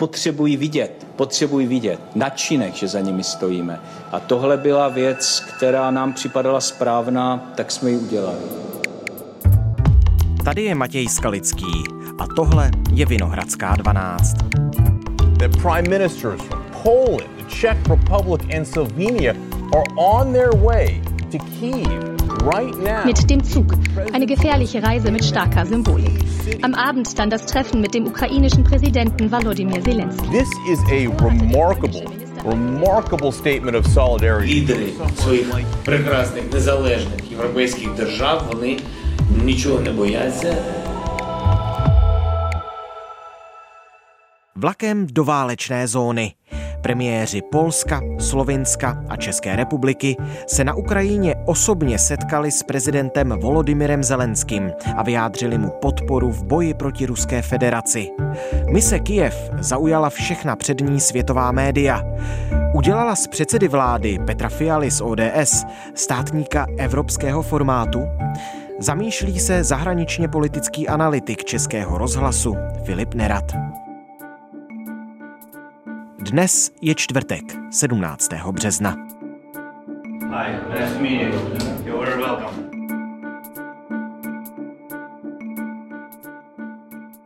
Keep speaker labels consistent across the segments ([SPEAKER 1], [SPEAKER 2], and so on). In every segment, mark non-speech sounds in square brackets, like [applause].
[SPEAKER 1] Potřebují vidět, potřebují vidět na činech, že za nimi stojíme. A tohle byla věc, která nám připadala správná, tak jsme ji udělali.
[SPEAKER 2] Tady je Matěj Skalický a tohle je Vinohradská 12.
[SPEAKER 3] The prime ministers from Poland, the Czech Republic and Slovenia are on their way to Kyiv
[SPEAKER 4] mit dem Zug. Eine gefährliche Reise mit starker Symbolik. Am Abend dann das Treffen mit dem ukrainischen Präsidenten Volodymyr Zelensky.
[SPEAKER 3] This is a remarkable remarkable statement of solidarity.
[SPEAKER 5] Лідери своїх прекрасних незалежних європейських держав вони нічого не бояться.
[SPEAKER 2] Vlakem do válečné zóny. Premiéři Polska, Slovinska a České republiky se na Ukrajině osobně setkali s prezidentem Volodymyrem Zelenským a vyjádřili mu podporu v boji proti Ruské federaci. Mise Kijev zaujala všechna přední světová média. Udělala z předsedy vlády Petra Fialy z ODS státníka evropského formátu? Zamýšlí se zahraničně politický analytik Českého rozhlasu Filip Nerat. Dnes je čtvrtek, 17. března.
[SPEAKER 5] Hi, nice to meet you. You're welcome.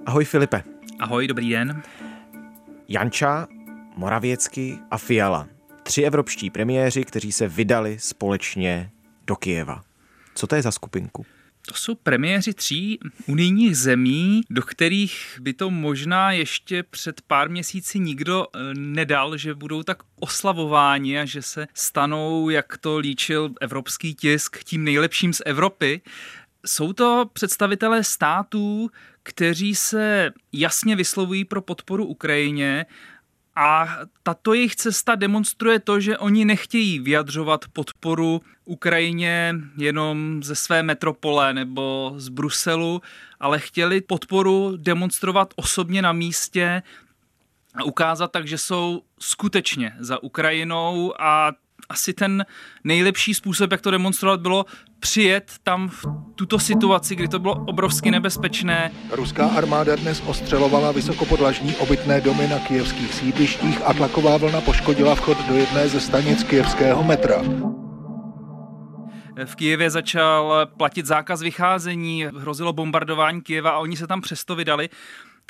[SPEAKER 2] Ahoj Filipe.
[SPEAKER 6] Ahoj, dobrý den.
[SPEAKER 2] Janča, Moravěcky a Fiala. Tři evropští premiéři, kteří se vydali společně do Kijeva. Co to je za skupinku?
[SPEAKER 6] To jsou premiéři tří unijních zemí, do kterých by to možná ještě před pár měsíci nikdo eh, nedal, že budou tak oslavováni a že se stanou, jak to líčil evropský tisk, tím nejlepším z Evropy. Jsou to představitelé států, kteří se jasně vyslovují pro podporu Ukrajině a tato jejich cesta demonstruje to, že oni nechtějí vyjadřovat podporu Ukrajině jenom ze své metropole nebo z Bruselu, ale chtěli podporu demonstrovat osobně na místě a ukázat tak, že jsou skutečně za Ukrajinou a asi ten nejlepší způsob, jak to demonstrovat, bylo přijet tam v tuto situaci, kdy to bylo obrovsky nebezpečné.
[SPEAKER 7] Ruská armáda dnes ostřelovala vysokopodlažní obytné domy na kijevských sídlištích a tlaková vlna poškodila vchod do jedné ze stanic kijevského metra.
[SPEAKER 6] V Kijevě začal platit zákaz vycházení, hrozilo bombardování Kijeva a oni se tam přesto vydali.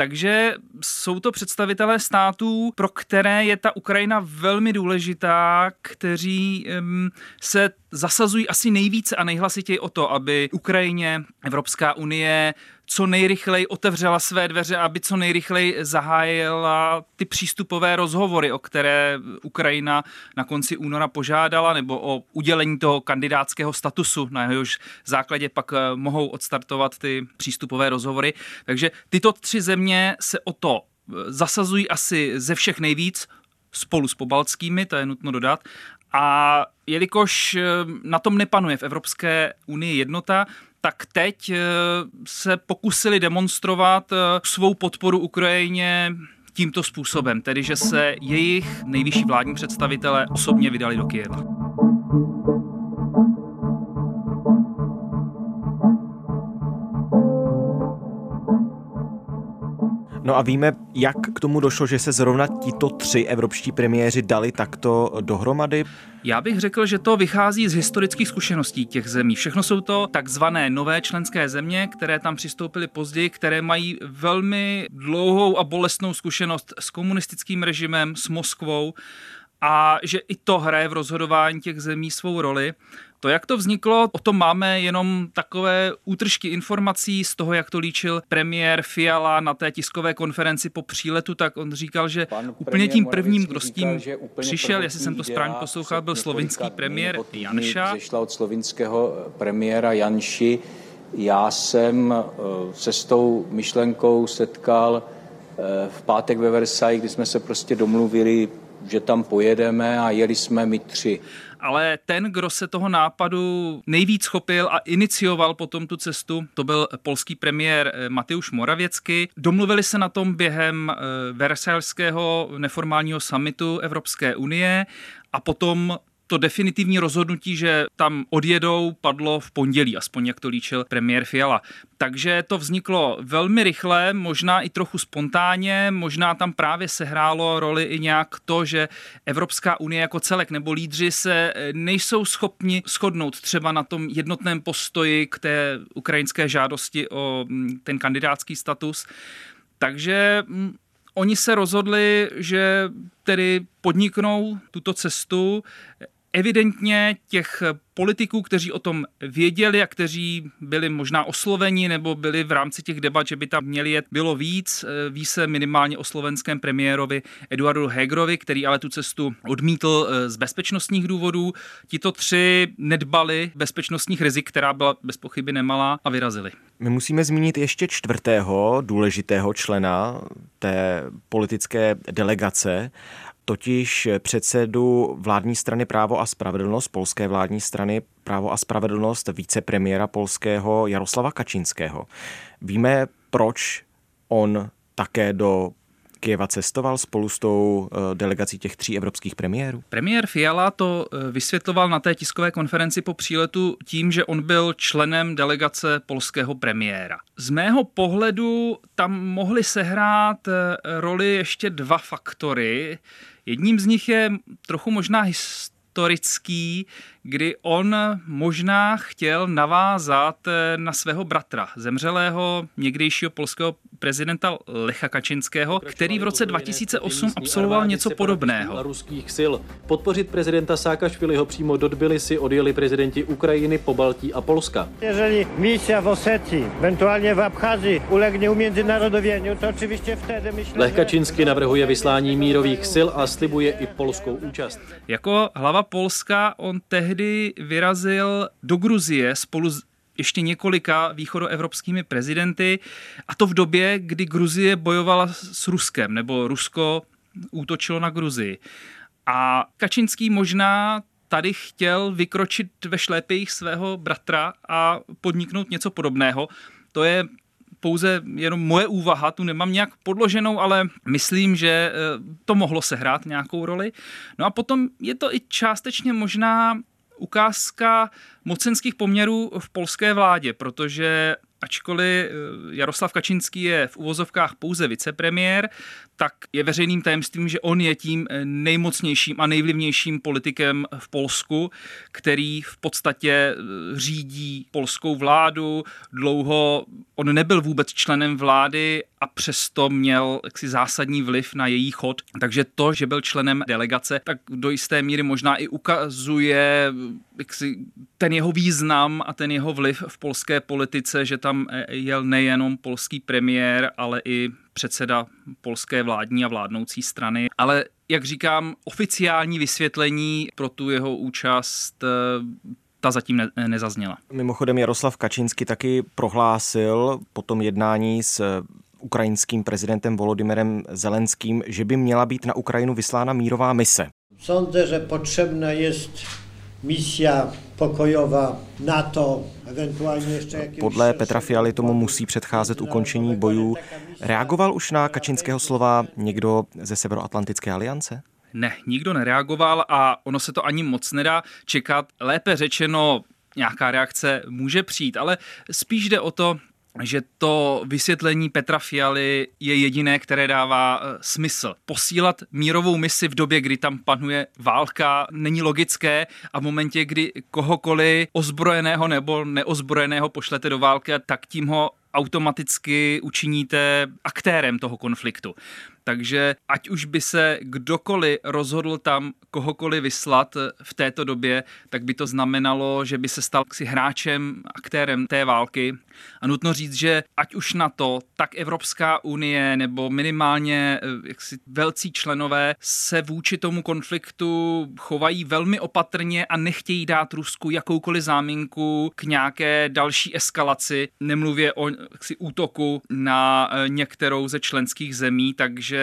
[SPEAKER 6] Takže jsou to představitelé států, pro které je ta Ukrajina velmi důležitá, kteří um, se zasazují asi nejvíce a nejhlasitěji o to, aby Ukrajině Evropská unie co nejrychleji otevřela své dveře, aby co nejrychleji zahájila ty přístupové rozhovory, o které Ukrajina na konci února požádala, nebo o udělení toho kandidátského statusu, na jehož základě pak eh, mohou odstartovat ty přístupové rozhovory. Takže tyto tři země se o to eh, zasazují asi ze všech nejvíc, spolu s pobaltskými, to je nutno dodat. A jelikož eh, na tom nepanuje v Evropské unii jednota, tak teď eh, se pokusili demonstrovat eh, svou podporu Ukrajině tímto způsobem, tedy že se jejich nejvyšší vládní představitelé osobně vydali do Kyjeva.
[SPEAKER 2] No a víme, jak k tomu došlo, že se zrovna tito tři evropští premiéři dali takto dohromady?
[SPEAKER 6] Já bych řekl, že to vychází z historických zkušeností těch zemí. Všechno jsou to takzvané nové členské země, které tam přistoupily později, které mají velmi dlouhou a bolestnou zkušenost s komunistickým režimem, s Moskvou a že i to hraje v rozhodování těch zemí svou roli. To, jak to vzniklo, o tom máme jenom takové útržky informací z toho, jak to líčil premiér Fiala na té tiskové konferenci po příletu, tak on říkal, že Pan úplně tím prvním, kdo s tím přišel, jestli jsem to správně poslouchal, byl slovinský premiér Janša.
[SPEAKER 1] Zešla od slovinského premiéra Janši. Já jsem eh, se s tou myšlenkou setkal eh, v pátek ve Versailles, kdy jsme se prostě domluvili, že tam pojedeme a jeli jsme my tři
[SPEAKER 6] ale ten, kdo se toho nápadu nejvíc chopil a inicioval potom tu cestu, to byl polský premiér eh, Mateusz Moravěcky. Domluvili se na tom během eh, Versailleského neformálního summitu Evropské unie a potom to definitivní rozhodnutí, že tam odjedou, padlo v pondělí, aspoň jak to líčil premiér Fiala. Takže to vzniklo velmi rychle, možná i trochu spontánně, možná tam právě sehrálo roli i nějak to, že Evropská unie jako celek nebo lídři se nejsou schopni shodnout třeba na tom jednotném postoji k té ukrajinské žádosti o mm, ten kandidátský status. Takže mm, oni se rozhodli, že tedy podniknou tuto cestu. Evidentně těch politiků, kteří o tom věděli a kteří byli možná osloveni nebo byli v rámci těch debat, že by tam měli jet, bylo víc. Ví se minimálně o slovenském premiérovi Eduardu Hegrovi, který ale tu cestu odmítl eh, z bezpečnostních důvodů. Tito tři nedbali bezpečnostních rizik, která byla bez pochyby nemalá a vyrazili.
[SPEAKER 2] My musíme zmínit ještě čtvrtého důležitého člena té politické delegace totiž předsedu vládní strany Právo a spravedlnost, polské vládní strany Právo a spravedlnost, vicepremiéra polského Jaroslava Kačinského. Víme, proč on také do Kyjeva cestoval spolu s tou eh, delegací těch tří evropských premiérů?
[SPEAKER 6] Premiér Fiala to eh, vysvětloval na té tiskové konferenci po příletu tím, že on byl členem delegace polského premiéra. Z mého pohledu tam mohly sehrát eh, roli ještě dva faktory. Jedním z nich je trochu možná historický, kdy on možná chtěl navázat na svého bratra, zemřelého někdejšího polského prezidenta Lecha Kačinského, který v roce 2008 absolvoval něco podobného.
[SPEAKER 8] ruských sil. Podpořit prezidenta Sákašviliho přímo do Tbilisi odjeli prezidenti Ukrajiny, Pobaltí a Polska.
[SPEAKER 9] Jeżeli misja v Osetii, eventuálně v Abcházii, ulegnie umiędzynarodowieniu, to oczywiście wtedy myślę,
[SPEAKER 8] Lech Kaczyński navrhuje vyslání mírových sil a slibuje i polskou účast.
[SPEAKER 6] Jako hlava Polska on tehdy vyrazil do Gruzie spolu s ještě několika východoevropskými prezidenty, a to v době, kdy Gruzie bojovala s Ruskem, nebo Rusko útočilo na Gruzii. A Kačinský možná tady chtěl vykročit ve šlépějích svého bratra a podniknout něco podobného. To je pouze jenom moje úvaha, tu nemám nějak podloženou, ale myslím, že eh, to mohlo sehrát nějakou roli. No a potom je to i částečně možná ukázka mocenských poměrů v polské vládě, protože ačkoliv eh, Jaroslav Kačinský je v uvozovkách pouze vicepremiér, tak je veřejným tajemstvím, že on je tím eh, nejmocnějším a nejvlivnějším politikem v Polsku, který v podstatě eh, řídí polskou vládu. Dlouho on nebyl vůbec členem vlády a přesto měl jaksi zásadní vliv na její chod. Takže to, že byl členem delegace, tak do jisté míry možná i ukazuje jaksi, ten jeho význam a ten jeho vliv v polské politice, že tam jel nejenom polský premiér, ale i předseda polské vládní a vládnoucí strany. Ale jak říkám, oficiální vysvětlení pro tu jeho účast eh, ta zatím ne, nezazněla.
[SPEAKER 2] Mimochodem Jaroslav Kačinsky taky prohlásil po tom jednání s ukrajinským prezidentem Volodymyrem Zelenským, že by měla být na Ukrajinu vyslána mírová mise.
[SPEAKER 9] Sądzę, že potřebná je misia pokojová NATO, eventuálně ještě
[SPEAKER 2] Podle Petra Fialy tomu musí předcházet ukončení bojů. Reagoval už na Kačinského slova někdo ze Severoatlantické aliance?
[SPEAKER 6] Ne, nikdo nereagoval a ono se to ani moc nedá čekat. Lépe řečeno, nějaká reakce může přijít, ale spíš jde o to, že to vysvětlení Petra Fialy je jediné, které dává eh, smysl. Posílat mírovou misi v době, kdy tam panuje válka, není logické a v momentě, kdy kohokoliv ozbrojeného nebo neozbrojeného pošlete do války, tak tím ho automaticky učiníte aktérem toho konfliktu. Takže ať už by se kdokoliv rozhodl tam kohokoliv vyslat v této době, tak by to znamenalo, že by se stal si hráčem, aktérem té války. A nutno říct, že ať už na to, tak Evropská unie nebo minimálně eh, jaksi velcí členové se vůči tomu konfliktu chovají velmi opatrně a nechtějí dát Rusku jakoukoliv záminku k nějaké další eskalaci. Nemluvě o jaksi, útoku na eh, některou ze členských zemí, takže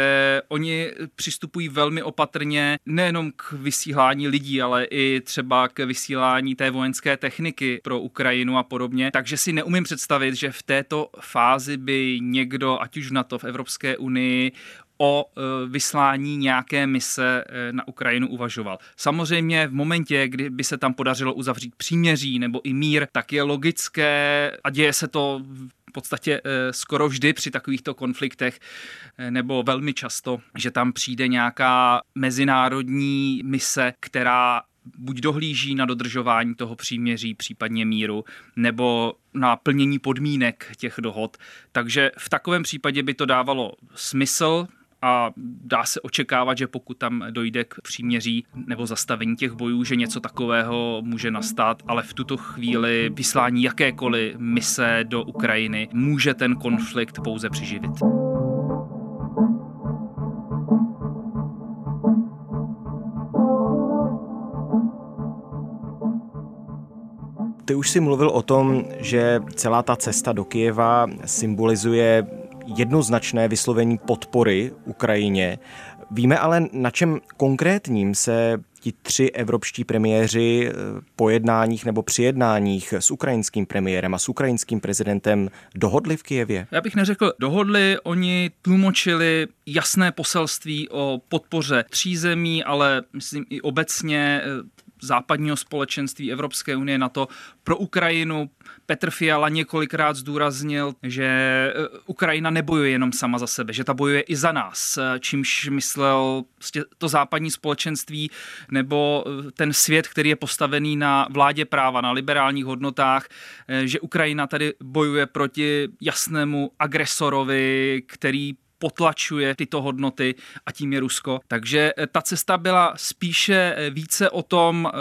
[SPEAKER 6] oni přistupují velmi opatrně nejenom k vysílání lidí, ale i třeba k vysílání té vojenské techniky pro Ukrajinu a podobně. Takže si neumím představit, že v této fázi by někdo, ať už na to v Evropské unii, o vyslání nějaké mise na Ukrajinu uvažoval. Samozřejmě v momentě, kdy by se tam podařilo uzavřít příměří nebo i mír, tak je logické a děje se to podstatě skoro vždy při takovýchto konfliktech, nebo velmi často, že tam přijde nějaká mezinárodní mise, která buď dohlíží na dodržování toho příměří, případně míru, nebo na plnění podmínek těch dohod. Takže v takovém případě by to dávalo smysl, a dá se očekávat, že pokud tam dojde k příměří nebo zastavení těch bojů, že něco takového může nastat, ale v tuto chvíli vyslání jakékoliv mise do Ukrajiny může ten konflikt pouze přiživit.
[SPEAKER 2] Ty už si mluvil o tom, že celá ta cesta do Kijeva symbolizuje jednoznačné vyslovení podpory Ukrajině. Víme ale, na čem konkrétním se ti tři evropští premiéři eh, po jednáních nebo při jednáních s ukrajinským premiérem a s ukrajinským prezidentem dohodli v Kijevě?
[SPEAKER 6] Já bych neřekl dohodli, oni tlumočili jasné poselství o podpoře tří zemí, ale myslím i obecně eh, západního společenství Evropské unie na to pro Ukrajinu. Petr Fiala několikrát zdůraznil, že e, Ukrajina nebojuje jenom sama za sebe, že ta bojuje i za nás, e, čímž myslel prostě to západní společenství nebo e, ten svět, který je postavený na vládě práva, na liberálních hodnotách, že Ukrajina tady bojuje proti jasnému agresorovi, který potlačuje tyto hodnoty a tím je Rusko. Takže eh, ta cesta byla spíše eh, více o tom eh,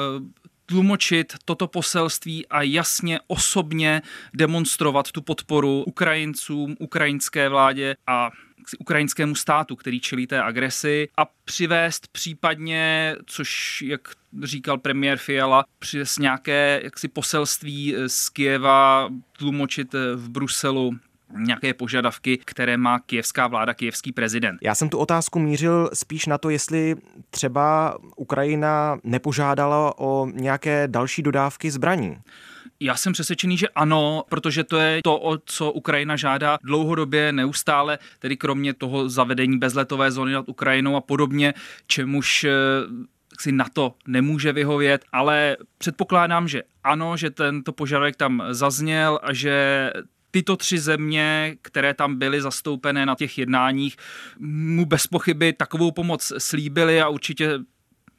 [SPEAKER 6] tlumočit toto poselství a jasně osobně demonstrovat tu podporu Ukrajincům, ukrajinské vládě a ukrajinskému státu, který čelí té agresi a přivést případně, což jak říkal premiér Fiala, přivést nějaké jaksi poselství z Kieva, tlumočit v Bruselu nějaké požadavky, které má kijevská vláda, kijevský prezident.
[SPEAKER 2] Já jsem tu otázku mířil spíš na to, jestli třeba Ukrajina nepožádala o nějaké další dodávky zbraní.
[SPEAKER 6] Já jsem přesvědčený, že ano, protože to je to, o co Ukrajina žádá dlouhodobě, neustále, tedy kromě toho zavedení bezletové zóny nad Ukrajinou a podobně, čemuž eh, si na to nemůže vyhovět, ale předpokládám, že ano, že tento požadavek tam zazněl a že tyto tři země, které tam byly zastoupené na těch jednáních, mu bez pochyby takovou pomoc slíbily a určitě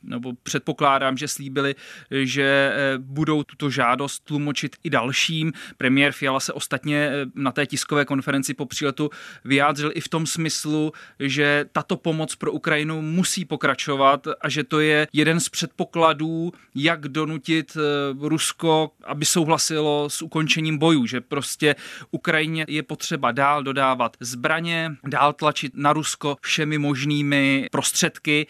[SPEAKER 6] nebo předpokládám, že slíbili, že eh, budou tuto žádost tlumočit i dalším. Premiér Fiala se ostatně eh, na té tiskové konferenci po příletu vyjádřil i v tom smyslu, že tato pomoc pro Ukrajinu musí pokračovat a že to je jeden z předpokladů, jak donutit eh, Rusko, aby souhlasilo s ukončením bojů, že prostě Ukrajině je potřeba dál dodávat zbraně, dál tlačit na Rusko všemi možnými prostředky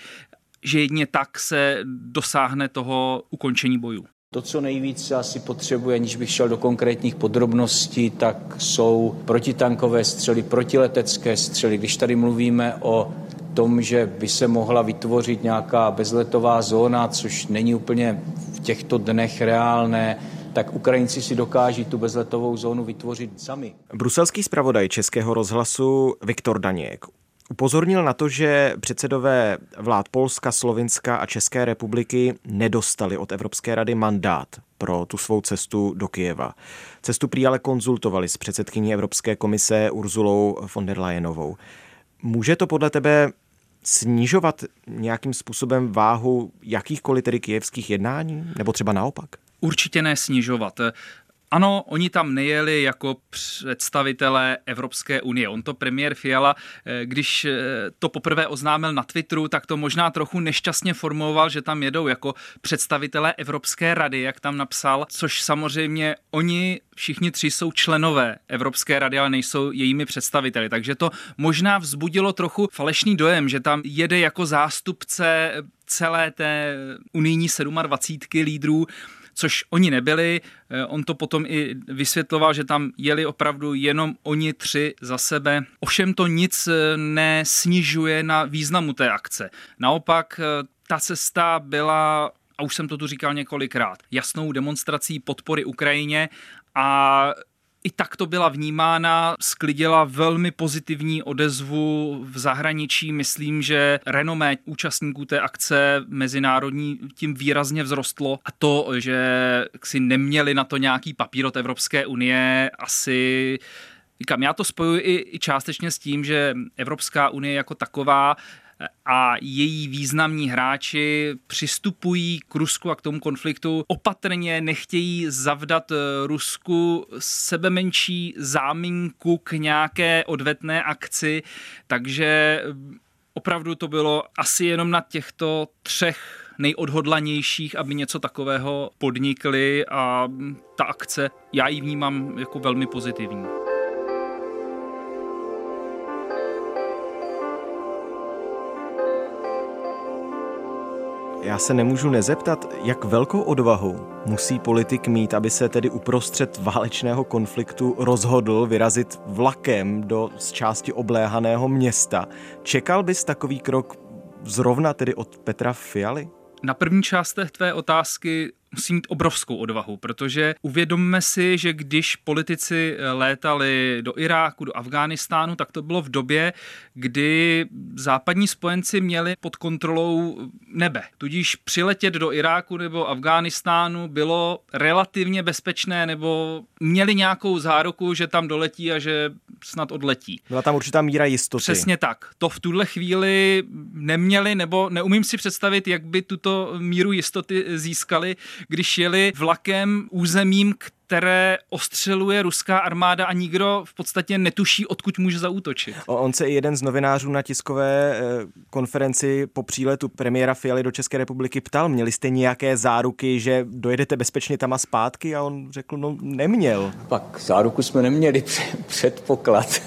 [SPEAKER 6] že jedině tak se dosáhne toho ukončení bojů.
[SPEAKER 1] To, co nejvíce asi potřebuje, aniž bych šel do konkrétních podrobností, tak jsou protitankové střely, protiletecké střely. Když tady mluvíme o tom, že by se mohla vytvořit nějaká bezletová zóna, což není úplně v těchto dnech reálné, tak Ukrajinci si dokáží tu bezletovou zónu vytvořit sami.
[SPEAKER 2] Bruselský zpravodaj Českého rozhlasu Viktor Daněk Upozornil na to, že předsedové vlád Polska, Slovinska a České republiky nedostali od Evropské rady mandát pro tu svou cestu do Kijeva. Cestu prý ale konzultovali s předsedkyní Evropské komise Urzulou von der Leyenovou. Může to podle tebe snižovat nějakým způsobem váhu jakýchkoliv tedy kijevských jednání? Nebo třeba naopak?
[SPEAKER 6] Určitě ne snižovat. Ano, oni tam nejeli jako představitelé Evropské unie. On to premiér Fiala, eh, když eh, to poprvé oznámil na Twitteru, tak to možná trochu nešťastně formuloval, že tam jedou jako představitelé Evropské rady, jak tam napsal, což samozřejmě oni všichni tři jsou členové Evropské rady, ale nejsou jejími představiteli. Takže to možná vzbudilo trochu falešný dojem, že tam jede jako zástupce celé té unijní 27 lídrů což oni nebyli. Eh, on to potom i vysvětloval, že tam jeli opravdu jenom oni tři za sebe. Ovšem to nic eh, nesnižuje na významu té akce. Naopak eh, ta cesta byla a už jsem to tu říkal několikrát, jasnou demonstrací podpory Ukrajině a i tak to byla vnímána, sklidila velmi pozitivní odezvu v zahraničí. Myslím, že renomé účastníků té akce mezinárodní tím výrazně vzrostlo a to, že si neměli na to nějaký papír od Evropské unie, asi Říkám, já to spojuji i, i částečně s tím, že Evropská unie jako taková a její významní hráči přistupují k Rusku a k tomu konfliktu opatrně, nechtějí zavdat eh, Rusku sebe menší záminku k nějaké odvetné akci, takže eh, opravdu to bylo asi jenom na těchto třech nejodhodlanějších, aby něco takového podnikli a ta akce, já ji vnímám jako velmi pozitivní.
[SPEAKER 2] Já se nemůžu nezeptat, jak velkou odvahu musí politik mít, aby se tedy uprostřed válečného konfliktu rozhodl vyrazit vlakem do z části obléhaného města. Čekal bys takový krok zrovna tedy od Petra Fialy?
[SPEAKER 6] Na první část té tvé otázky musí mít obrovskou odvahu, protože uvědomme si, že když politici létali do Iráku, do Afghánistánu, tak to bylo v době, kdy západní spojenci měli pod kontrolou nebe. Tudíž přiletět do Iráku nebo Afghánistánu bylo relativně bezpečné nebo měli nějakou záruku, že tam doletí a že snad odletí.
[SPEAKER 2] Byla tam určitá míra jistoty.
[SPEAKER 6] Přesně tak. To v tuhle chvíli neměli, nebo neumím si představit, jak by tuto míru jistoty získali, když jeli vlakem územím, které ostřeluje ruská armáda a nikdo v podstatě netuší, odkud může zaútočit.
[SPEAKER 2] On se i jeden z novinářů na tiskové eh, konferenci po příletu premiéra Fialy do České republiky ptal, měli jste nějaké záruky, že dojedete bezpečně tam a zpátky? A on řekl, no neměl.
[SPEAKER 1] Pak záruku jsme neměli, [laughs] předpoklad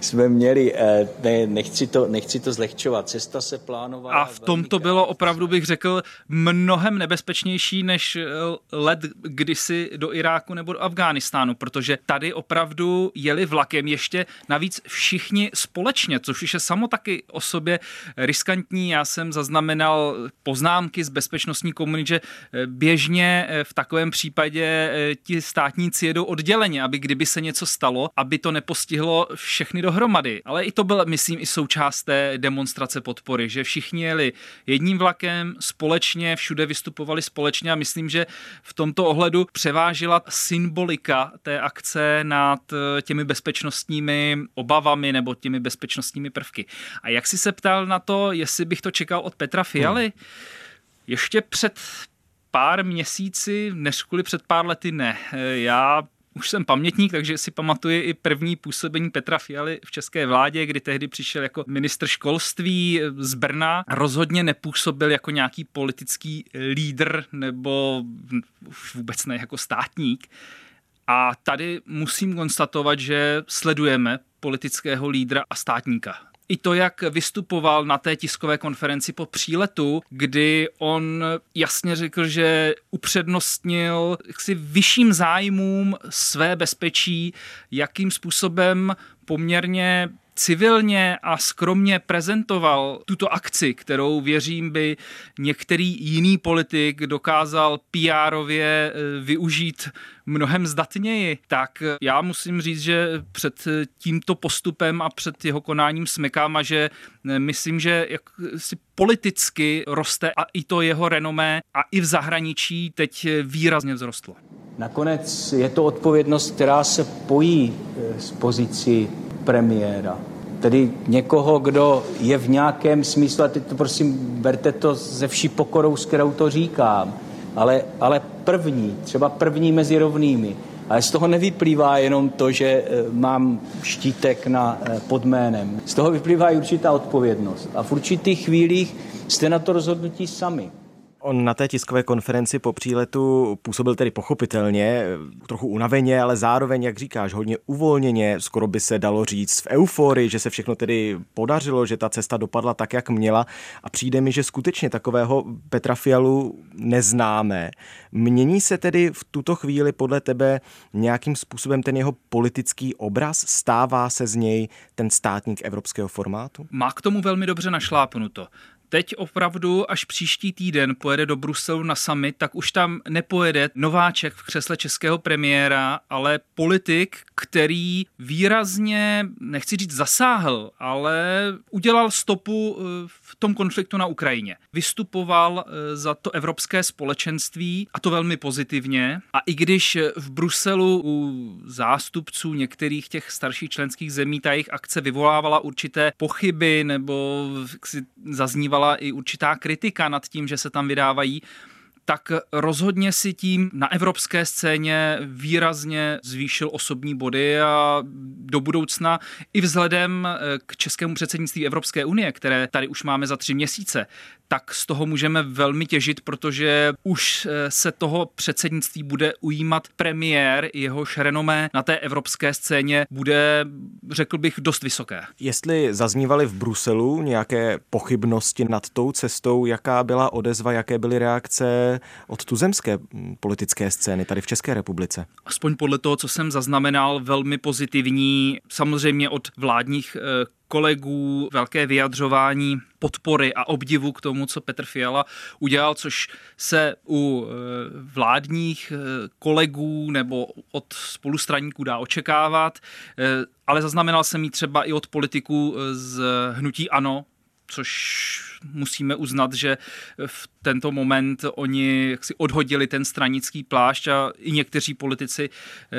[SPEAKER 1] jsme měli, eh, ne, nechci, to, nechci to zlehčovat, cesta se plánovala.
[SPEAKER 6] A v tom to bylo opravdu, bych řekl, mnohem nebezpečnější než eh, let kdysi do Iráku nebo do Afghánistánu, protože tady opravdu jeli vlakem ještě navíc všichni společně, což už je samo taky o sobě riskantní. Já jsem zaznamenal poznámky z bezpečnostní komunity, že eh, běžně eh, v takovém případě eh, ti státníci jedou odděleně, aby kdyby se něco stalo, aby to nepostihlo všechny dohromady. Ale i to byl, myslím, i součást té demonstrace podpory, že všichni jeli jedním vlakem společně, všude vystupovali společně a myslím, že v tomto ohledu převážila symbolika té akce nad eh, těmi bezpečnostními obavami nebo těmi bezpečnostními prvky. A jak jsi se ptal na to, jestli bych to čekal od Petra Fialy? Hmm. Ještě před pár měsíci, než kvůli před pár lety ne. Eh, já už jsem pamětník, takže si pamatuji i první působení Petra Fialy v české vládě, kdy tehdy přišel jako ministr školství z Brna. Rozhodně nepůsobil jako nějaký politický lídr nebo už vůbec ne jako státník. A tady musím konstatovat, že sledujeme politického lídra a státníka i to, jak vystupoval na té tiskové konferenci po příletu, kdy on jasně řekl, že upřednostnil si vyšším zájmům své bezpečí, jakým způsobem poměrně civilně a skromně prezentoval tuto akci, kterou věřím by některý jiný politik dokázal PR-ově eh, využít mnohem zdatněji, tak já musím říct, že před tímto postupem a před jeho konáním smekám a že eh, myslím, že jak si politicky roste a i to jeho renomé a i v zahraničí teď výrazně vzrostlo.
[SPEAKER 1] Nakonec je to odpovědnost, která se pojí eh, s pozicí premiéra. Tedy někoho, kdo je v nějakém smyslu, a teď to prosím, berte to ze vší pokorou, s kterou to říkám, ale, ale první, třeba první mezi rovnými. Ale z toho nevyplývá jenom to, že eh, mám štítek na eh, podménem. Z toho vyplývá i určitá odpovědnost. A v určitých chvílích jste na to rozhodnutí sami.
[SPEAKER 2] On na té tiskové konferenci po příletu působil tedy pochopitelně, trochu unaveně, ale zároveň, jak říkáš, hodně uvolněně, skoro by se dalo říct v euforii, že se všechno tedy podařilo, že ta cesta dopadla tak, jak měla a přijde mi, že skutečně takového Petra Fialu neznáme. Mění se tedy v tuto chvíli podle tebe nějakým způsobem ten jeho politický obraz? Stává se z něj ten státník evropského formátu?
[SPEAKER 6] Má k tomu velmi dobře našlápnuto teď opravdu až příští týden pojede do Bruselu na summit, tak už tam nepojede nováček v křesle českého premiéra, ale politik, který výrazně, nechci říct zasáhl, ale udělal stopu eh, v tom konfliktu na Ukrajině. Vystupoval eh, za to evropské společenství a to velmi pozitivně. A i když v Bruselu u zástupců některých těch starších členských zemí ta jejich akce vyvolávala určité pochyby nebo si zaznívala i určitá kritika nad tím, že se tam vydávají tak rozhodně si tím na evropské scéně výrazně zvýšil osobní body a do budoucna i vzhledem k českému předsednictví Evropské unie, které tady už máme za tři měsíce, tak z toho můžeme velmi těžit, protože už eh, se toho předsednictví bude ujímat premiér, jehož renomé na té evropské scéně bude, řekl bych, dost vysoké.
[SPEAKER 2] Jestli zaznívaly v Bruselu nějaké pochybnosti nad tou cestou, jaká byla odezva, jaké byly reakce od tuzemské hm, politické scény tady v České republice?
[SPEAKER 6] Aspoň podle toho, co jsem zaznamenal, velmi pozitivní, samozřejmě od vládních eh, kolegů velké vyjadřování podpory a obdivu k tomu, co Petr Fiala udělal, což se u e, vládních e, kolegů nebo od spolustraníků dá očekávat, e, ale zaznamenal jsem ji třeba i od politiků z Hnutí Ano, což musíme uznat, že v tento moment oni jaksi odhodili ten stranický plášť a i někteří politici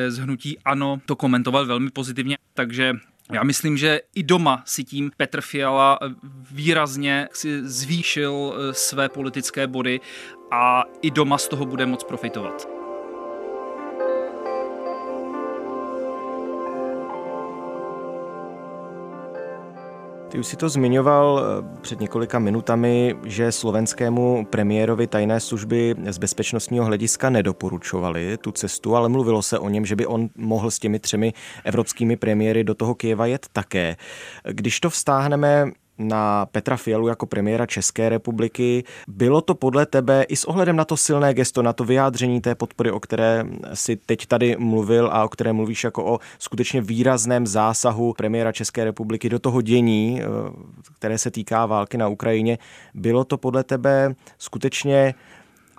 [SPEAKER 6] z hnutí ANO to komentovali velmi pozitivně, takže já myslím, že i doma si tím Petr Fiala výrazně si zvýšil eh, své politické body a i doma z toho bude moc profitovat.
[SPEAKER 2] Ty už si to zmiňoval eh, před několika minutami, že slovenskému premiérovi tajné služby z bezpečnostního hlediska nedoporučovali tu cestu, ale mluvilo se o něm, že by on mohl s těmi třemi evropskými premiéry do toho Kieva jet také. Když to vztáhneme na Petra Fialu jako premiéra České republiky. Bylo to podle tebe i s ohledem na to silné gesto, na to vyjádření té podpory, o které si teď tady mluvil a o které mluvíš jako o skutečně výrazném zásahu premiéra České republiky do toho dění, eh, které se týká války na Ukrajině. Bylo to podle tebe skutečně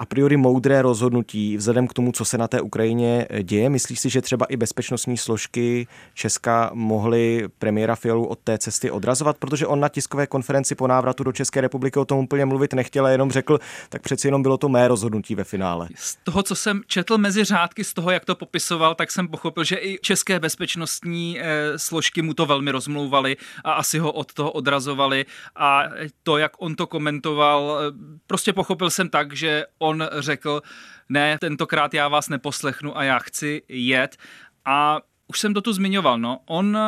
[SPEAKER 2] a priori moudré rozhodnutí vzhledem k tomu, co se na té Ukrajině děje? Myslíš si, že třeba i bezpečnostní složky Česka mohly premiéra Fialu od té cesty odrazovat? Protože on na tiskové konferenci po návratu do České republiky o tom úplně mluvit nechtěl, jenom řekl, tak přeci jenom bylo to mé rozhodnutí ve finále.
[SPEAKER 6] Z toho, co jsem četl mezi řádky, z toho, jak to popisoval, tak jsem pochopil, že i české bezpečnostní eh, složky mu to velmi rozmlouvaly a asi ho od toho odrazovali. A to, jak on to komentoval, eh, prostě pochopil jsem tak, že on řekl, ne, tentokrát já vás neposlechnu a já chci jet. A už jsem to tu zmiňoval, no, on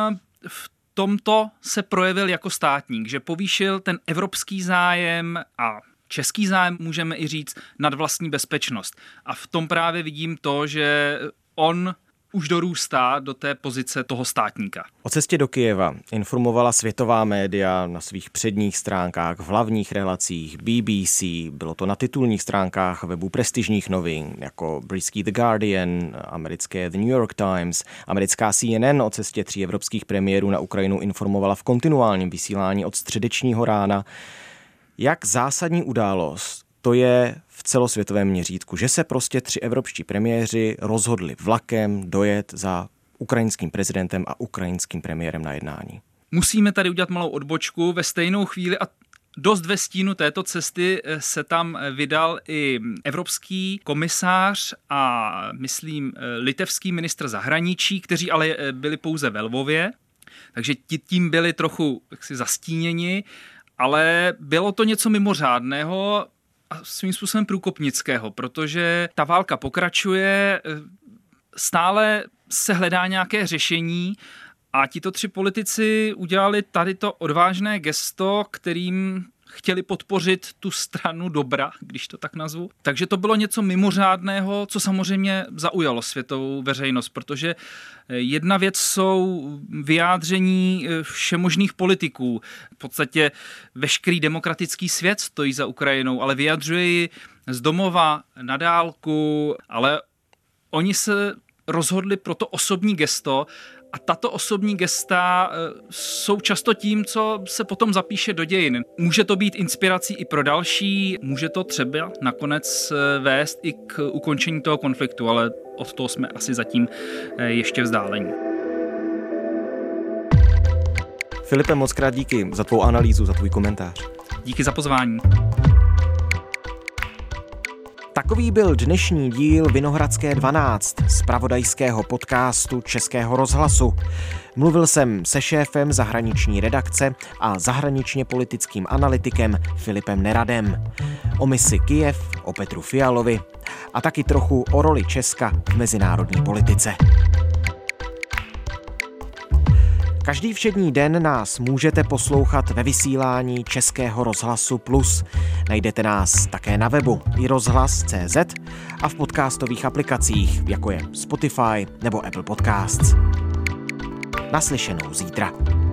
[SPEAKER 6] v tomto se projevil jako státník, že povýšil ten evropský zájem a český zájem, můžeme i říct, nad vlastní bezpečnost. A v tom právě vidím to, že on už dorůstá do té pozice toho státníka.
[SPEAKER 2] O cestě do Kijeva informovala světová média na svých předních stránkách, v hlavních relacích, BBC, bylo to na titulních stránkách webu prestižních novin, jako britský The Guardian, americké The New York Times, americká CNN o cestě tří evropských premiérů na Ukrajinu informovala v kontinuálním vysílání od středečního rána. Jak zásadní událost to je celosvětovém měřítku, že se prostě tři evropští premiéři rozhodli vlakem dojet za ukrajinským prezidentem a ukrajinským premiérem na jednání.
[SPEAKER 6] Musíme tady udělat malou odbočku. Ve stejnou chvíli a Dost ve stínu této cesty eh, se tam eh, vydal i evropský komisář a myslím eh, litevský ministr zahraničí, kteří ale byli pouze ve Lvově, takže ti tím byli trochu jaksi zastíněni, ale bylo to něco mimořádného a svým způsobem průkopnického, protože ta válka pokračuje, eh, stále se hledá nějaké řešení a tito tři politici udělali tady to odvážné gesto, kterým chtěli podpořit tu stranu dobra, když to tak nazvu. Takže to bylo něco mimořádného, co samozřejmě zaujalo světovou veřejnost, protože eh, jedna věc jsou vyjádření eh, všemožných politiků. V podstatě veškerý demokratický svět stojí za Ukrajinou, ale vyjadřuje ji z domova na dálku, ale oni se rozhodli pro to osobní gesto A tato osobní gesta eh, jsou často tím, co se potom zapíše do dějin. Může to být inspirací i pro další, může to třeba nakonec eh, vést i k ukončení toho konfliktu, ale od toho jsme asi zatím eh, ještě vzdálení.
[SPEAKER 2] Filipe, moc krát díky za tvou analýzu, za tvůj komentář.
[SPEAKER 6] Díky za pozvání.
[SPEAKER 2] Takový byl dnešní díl Vinohradské 12 z pravodajského podcastu Českého rozhlasu. Mluvil jsem se šéfem zahraniční redakce a zahraničně politickým analytikem Filipem Neradem. O misi Kijev, o Petru Fialovi a taky trochu o roli Česka v mezinárodní politice. Každý všední den nás můžete poslouchat ve vysílání Českého rozhlasu Plus. Najdete nás také na webu i rozhlas.cz a v podcastových aplikacích, jako je Spotify nebo Apple Podcasts. Naslyšenou zítra.